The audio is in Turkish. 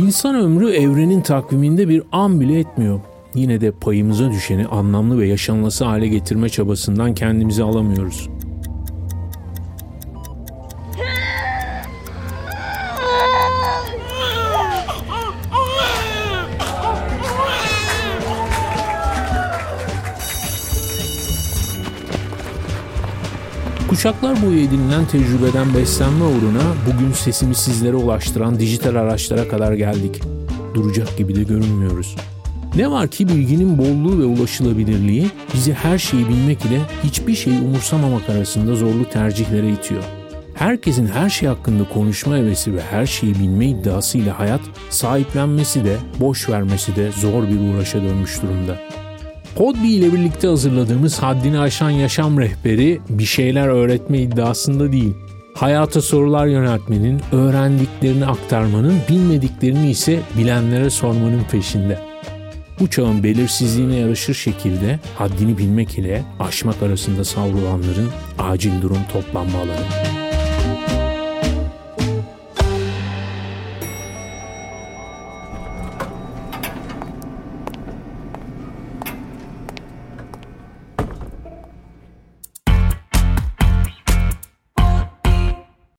İnsan ömrü evrenin takviminde bir an bile etmiyor. Yine de payımıza düşeni anlamlı ve yaşanması hale getirme çabasından kendimizi alamıyoruz. Kuşaklar boyu edinilen tecrübeden beslenme uğruna bugün sesimi sizlere ulaştıran dijital araçlara kadar geldik. Duracak gibi de görünmüyoruz. Ne var ki bilginin bolluğu ve ulaşılabilirliği bizi her şeyi bilmek ile hiçbir şeyi umursamamak arasında zorlu tercihlere itiyor. Herkesin her şey hakkında konuşma hevesi ve her şeyi bilme iddiasıyla hayat sahiplenmesi de boş vermesi de zor bir uğraşa dönmüş durumda. Podbi ile birlikte hazırladığımız haddini aşan yaşam rehberi bir şeyler öğretme iddiasında değil. Hayata sorular yöneltmenin, öğrendiklerini aktarmanın, bilmediklerini ise bilenlere sormanın peşinde. Bu çağın belirsizliğine yaraşır şekilde haddini bilmek ile aşmak arasında savrulanların acil durum toplanma alanı.